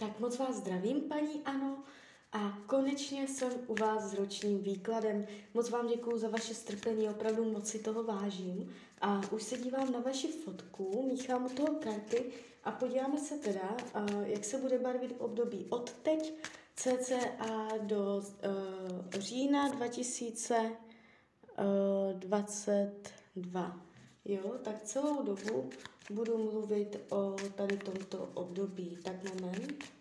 Tak moc vás zdravím, paní Ano. A konečně jsem u vás s ročním výkladem. Moc vám děkuji za vaše strpení, opravdu moc si toho vážím. A už se dívám na vaši fotku, míchám u toho karty a podíváme se teda, jak se bude barvit období od teď cca do uh, října 2022. Jo, tak celou dobu budu mluvit o tady tomto období. Tak moment.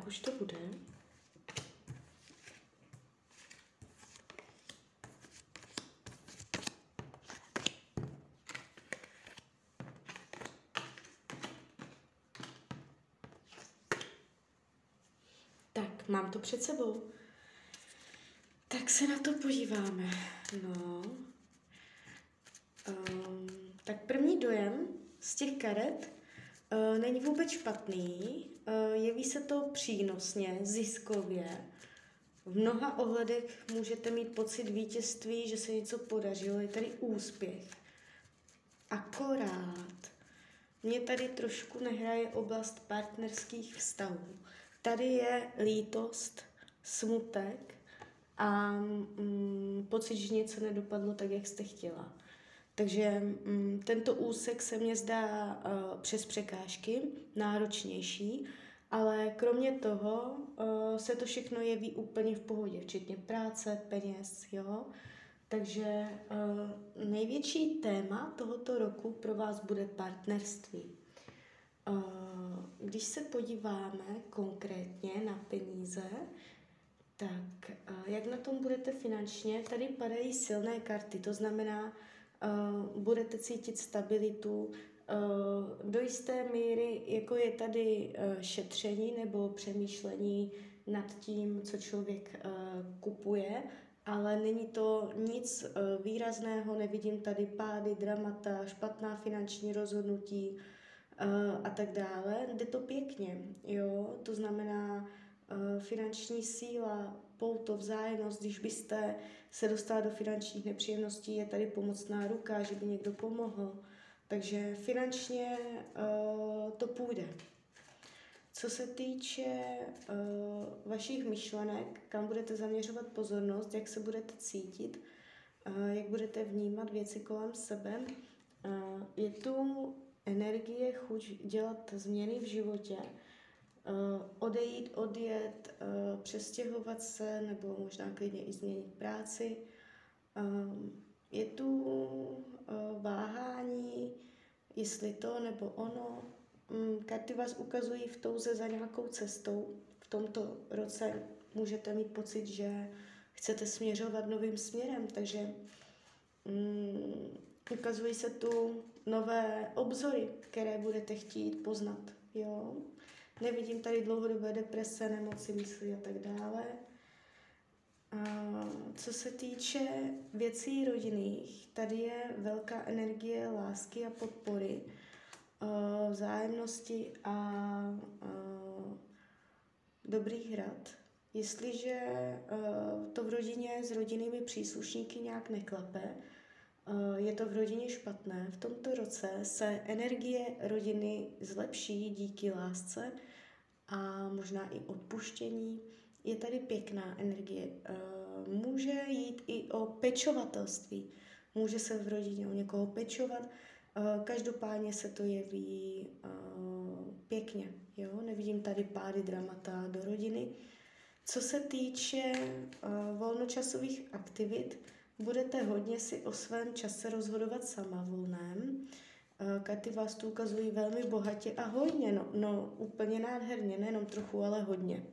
Tak už to bude. Tak, mám to před sebou. Tak se na to podíváme. No. Um, tak první dojem z těch karet není vůbec špatný. Uh, jeví se to přínosně, ziskově. V mnoha ohledech můžete mít pocit vítězství, že se něco podařilo, je tady úspěch. Akorát mě tady trošku nehraje oblast partnerských vztahů. Tady je lítost, smutek a mm, pocit, že něco nedopadlo tak, jak jste chtěla. Takže mm, tento úsek se mně zdá uh, přes překážky náročnější, ale kromě toho uh, se to všechno jeví úplně v pohodě, včetně práce, peněz, jo. Takže uh, největší téma tohoto roku pro vás bude partnerství. Když se podíváme konkrétně na peníze, tak jak na tom budete finančně? Tady padají silné karty, to znamená, budete cítit stabilitu, uh, do jisté míry, jako je tady uh, šetření nebo přemýšlení nad tím, co člověk kupuje, ale není to nic výrazného, nevidím tady pády, dramata, špatná finanční rozhodnutí a tak dále. Jde to pěkně, jo, to znamená finanční síla, pouto, vzájemnost, když byste se dostala do finančních nepříjemností, je tady pomocná ruka, že by někdo pomohl. Takže finančně uh, to půjde. Co se týče uh, vašich myšlenek, kam budete zaměřovat pozornost, jak se budete cítit, uh, jak budete vnímat věci kolem sebe, uh, je tu energie, chuť dělat změny v životě, odejít, odjet, uh, přestěhovat se nebo možná klidně i změnit práci. Um, je tu váhání, jestli to nebo ono. Um, karty vás ukazují v touze za nějakou cestou. V tomto roce můžete mít pocit, že chcete směřovat novým směrem, takže um, ukazují se tu nové obzory, které budete chtít poznat. Jo? Nevidím tady dlouhodobé deprese, nemoci mysli a tak dále. A co se týče věcí rodinných, tady je velká energie lásky a podpory, vzájemnosti a dobrých rad. Jestliže to v rodině s rodinnými příslušníky nějak neklape, je to v rodině špatné. V tomto roce se energie rodiny zlepší díky lásce a možná i odpuštění. Je tady pěkná energie. Může jít i o pečovatelství. Může se v rodině o někoho pečovat. Každopádně se to jeví pěkně. Jo? Nevidím tady pády dramata do rodiny. Co se týče volnočasových aktivit, budete hodně si o svém čase rozhodovat sama volném. Karty vás tu ukazují velmi bohatě a hodně, no, no úplně nádherně, nejenom trochu, ale hodně.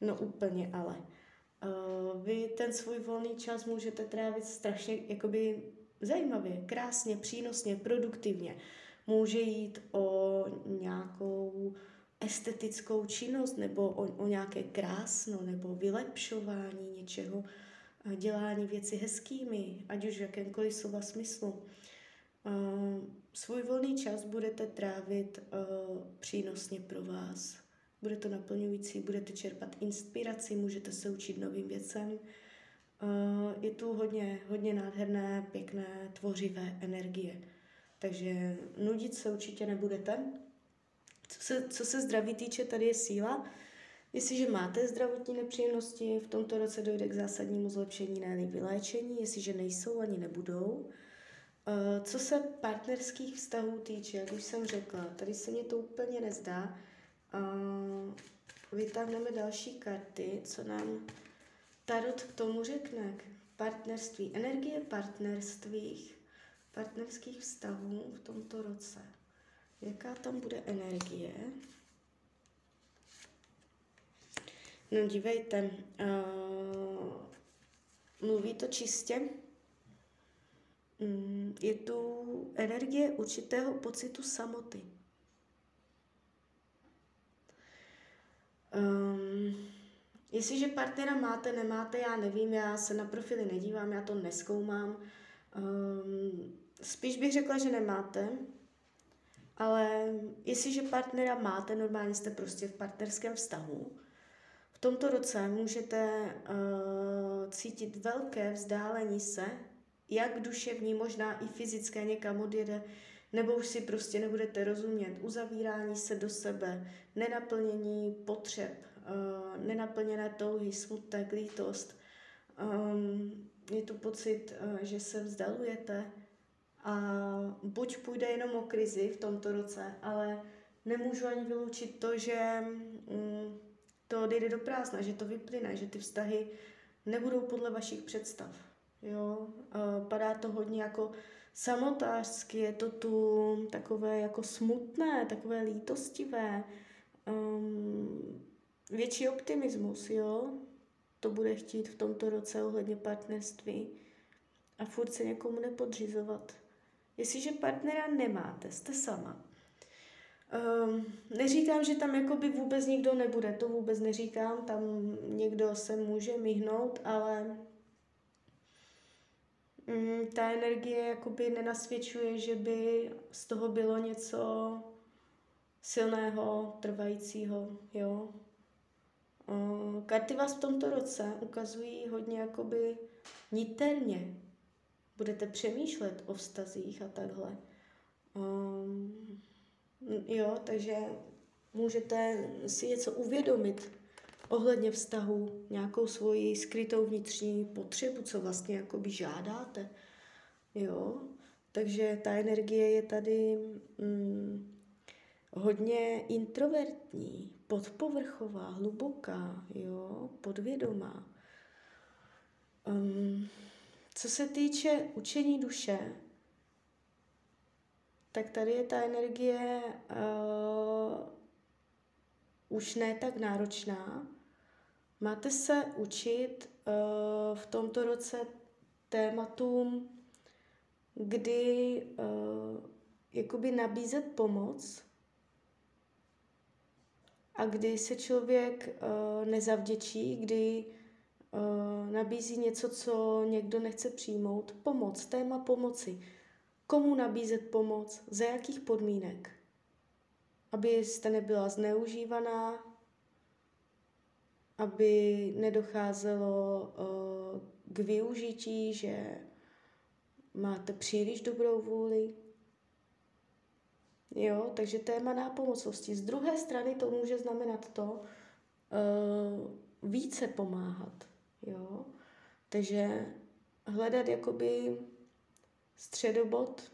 No úplně ale. Uh, vy ten svůj volný čas můžete trávit strašně jakoby zajímavě, krásně, přínosně, produktivně. Může jít o nějakou estetickou činnost nebo o, o nějaké krásno nebo vylepšování něčeho, dělání věci hezkými, ať už v jakémkoliv slova smyslu. Uh, svůj volný čas budete trávit uh, přínosně pro vás. Bude to naplňující, budete čerpat inspiraci, můžete se učit novým věcem. Uh, je tu hodně, hodně nádherné, pěkné, tvořivé energie. Takže nudit se určitě nebudete. Co se, co se zdraví týče, tady je síla. Jestliže máte zdravotní nepříjemnosti, v tomto roce dojde k zásadnímu zlepšení, ne vyléčení, jestliže nejsou ani nebudou. Eh, co se partnerských vztahů týče, jak už jsem řekla, tady se mně to úplně nezdá. Eh, vytáhneme další karty, co nám Tarot k tomu řekne. Partnerství, energie partnerství, partnerských vztahů v tomto roce. Jaká tam bude energie? No dívejte, uh, mluví to čistě. Mm, je tu energie určitého pocitu samoty. Um, jestliže partnera máte, nemáte, já nevím, já se na profily nedívám, já to neskoumám. Um, spíš bych řekla, že nemáte, ale jestliže partnera máte, normálně jste prostě v partnerském vztahu, v tomto roce můžete uh, cítit velké vzdálení se, jak duševní, možná i fyzické někam odjede, nebo už si prostě nebudete rozumět, uzavírání se do sebe, nenaplnění potřeb, uh, nenaplněné touhy, smutek, lítost. Um, je tu pocit, uh, že se vzdalujete a buď půjde jenom o krizi v tomto roce, ale nemůžu ani vyloučit to, že um, to odejde do prázdna, že to vyplyne, že ty vztahy nebudou podle vašich představ. Jo? Padá to hodně jako samotářsky, je to tu takové jako smutné, takové lítostivé, um, větší optimismus, jo? To bude chtít v tomto roce ohledně partnerství a furt se někomu nepodřizovat. Jestliže partnera nemáte, jste sama, Um, neříkám, že tam jakoby vůbec nikdo nebude, to vůbec neříkám, tam někdo se může myhnout, ale um, ta energie jakoby nenasvědčuje, že by z toho bylo něco silného, trvajícího, jo. Um, karty vás v tomto roce ukazují hodně jakoby niterně. Budete přemýšlet o vztazích a takhle. Um, Jo, takže můžete si něco uvědomit ohledně vztahu, nějakou svoji skrytou vnitřní potřebu, co vlastně jakoby žádáte. Jo, takže ta energie je tady mm, hodně introvertní, podpovrchová, hluboká, jo, podvědomá. Um, co se týče učení duše, tak tady je ta energie uh, už ne tak náročná. Máte se učit uh, v tomto roce tématům, kdy uh, jakoby nabízet pomoc a kdy se člověk uh, nezavděčí, kdy nabízí něco, co někdo nechce přijmout. Pomoc, téma pomoci. Komu nabízet pomoc, za jakých podmínek, abyste nebyla zneužívaná, aby nedocházelo uh, k využití, že máte příliš dobrou vůli. Jo, takže téma nápomocnosti. Z druhé strany to může znamenat to uh, více pomáhat. Jo, takže hledat jakoby středobod,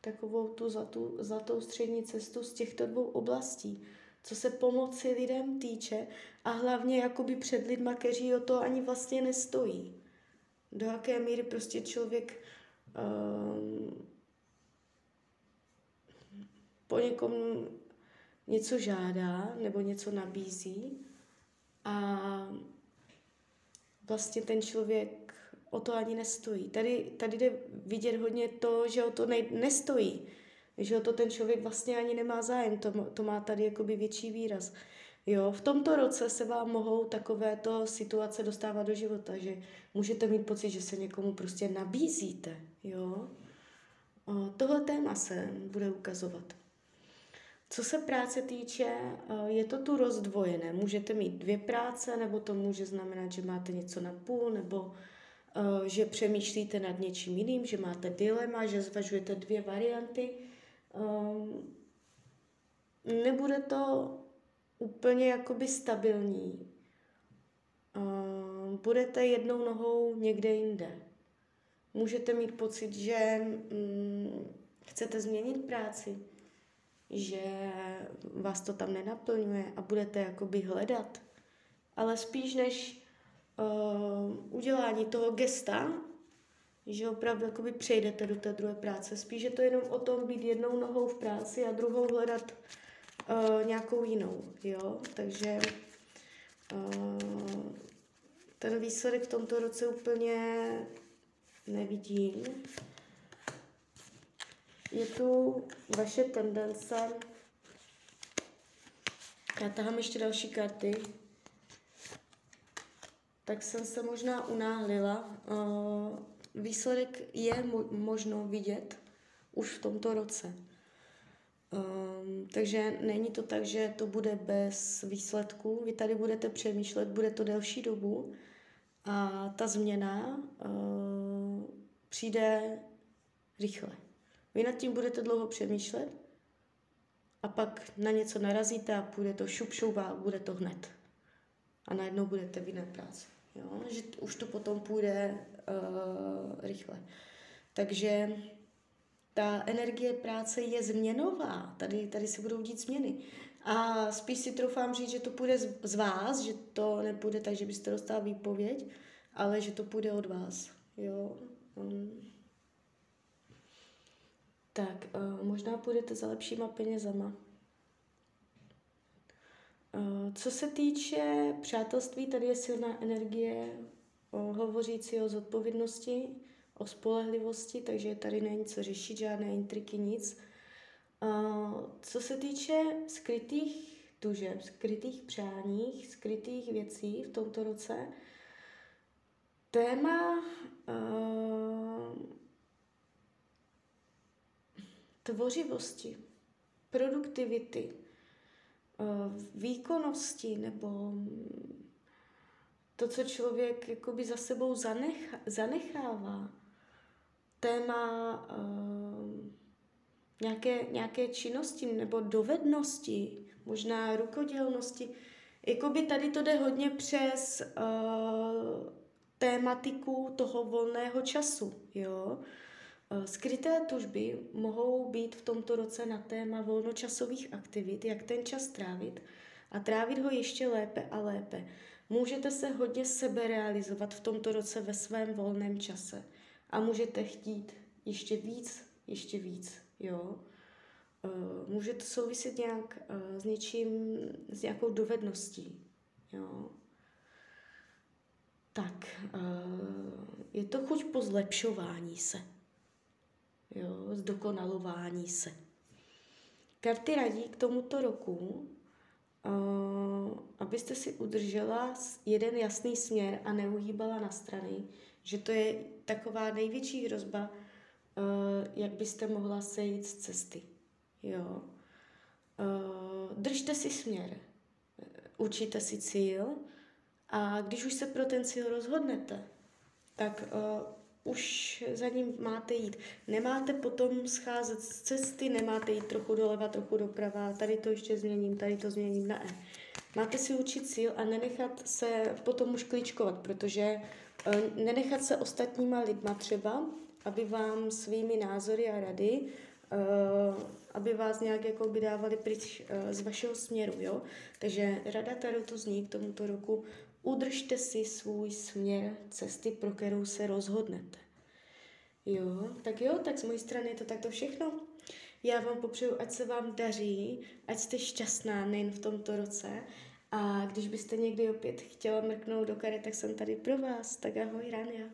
takovou tu zlatou, zlatou střední cestu z těchto dvou oblastí, co se pomoci lidem týče a hlavně jakoby před lidma, kteří o to ani vlastně nestojí. Do jaké míry prostě člověk um, po někom něco žádá nebo něco nabízí a vlastně ten člověk o to ani nestojí. Tady, tady jde vidět hodně to, že o to ne, nestojí. Že o to ten člověk vlastně ani nemá zájem. To, to má tady jakoby větší výraz. Jo, v tomto roce se vám mohou takovéto situace dostávat do života, že můžete mít pocit, že se někomu prostě nabízíte. Jo? O, tohle téma se bude ukazovat. Co se práce týče, je to tu rozdvojené. Můžete mít dvě práce, nebo to může znamenat, že máte něco na půl, nebo že přemýšlíte nad něčím jiným, že máte dilema, že zvažujete dvě varianty. Nebude to úplně jakoby stabilní. Budete jednou nohou někde jinde. Můžete mít pocit, že mm, chcete změnit práci, že vás to tam nenaplňuje a budete jakoby hledat. Ale spíš než uh, udělání toho gesta, že opravdu jakoby přejdete do té druhé práce. Spíš je to jenom o tom být jednou nohou v práci a druhou hledat uh, nějakou jinou, jo. Takže uh, ten výsledek v tomto roce úplně nevidím je tu vaše tendence. Já tahám ještě další karty. Tak jsem se možná unáhlila. Uh, výsledek je mo- možno vidět už v tomto roce. Um, takže není to tak, že to bude bez výsledku. Vy tady budete přemýšlet, bude to delší dobu a ta změna uh, přijde rychle. Vy nad tím budete dlouho přemýšlet a pak na něco narazíte a půjde to šup, šup a bude to hned. A najednou budete v jiné práci. Jo? Že už to potom půjde uh, rychle. Takže ta energie práce je změnová. Tady, tady se budou dít změny. A spíš si troufám říct, že to půjde z, z vás, že to nepůjde tak, že byste dostal výpověď, ale že to půjde od vás. Jo? Um, tak uh, možná půjdete za lepšíma penězama. Uh, co se týče přátelství, tady je silná energie hovořící o zodpovědnosti, o spolehlivosti, takže tady není co řešit, žádné intriky, nic. Co se týče skrytých tužeb, skrytých přáních, skrytých věcí v tomto roce, téma tvořivosti, produktivity, výkonnosti nebo to, co člověk jakoby za sebou zanecha, zanechává, téma uh, nějaké, nějaké činnosti nebo dovednosti, možná rukodělnosti. Jakoby tady to jde hodně přes uh, tématiku toho volného času, jo. Eh, skryté tužby mohou být v tomto roce na téma volnočasových aktivit, jak ten čas trávit a trávit ho ještě lépe a lépe. Můžete se hodně sebe realizovat v tomto roce ve svém volném čase a můžete chtít ještě víc, ještě víc, jo. Eh, může to souviset nějak eh, s něčím, s nějakou dovedností, jo. Tak, je to chuť po zlepšování se jo, zdokonalování se. Karty radí k tomuto roku, abyste si udržela jeden jasný směr a neuhýbala na strany, že to je taková největší hrozba, uh, jak byste mohla sejít z cesty. Jo. Uh, držte si směr, určíte si cíl a když už se pro ten cíl rozhodnete, tak už za ním máte jít. Nemáte potom scházet z cesty, nemáte jít trochu doleva, trochu doprava, tady to ještě změním, tady to změním na E. Máte si učit cíl a nenechat se potom už klíčkovat, protože uh, nenechat se ostatníma lidma třeba, aby vám svými názory a rady, uh, aby vás nějak jako by dávali pryč uh, z vašeho směru, jo. Takže rada Tarotu zní k tomuto roku, Udržte si svůj směr cesty, pro kterou se rozhodnete. Jo, tak jo, tak z mojí strany je to takto všechno. Já vám popřeju, ať se vám daří, ať jste šťastná nejen v tomto roce. A když byste někdy opět chtěla mrknout do karet, tak jsem tady pro vás. Tak ahoj, Rania.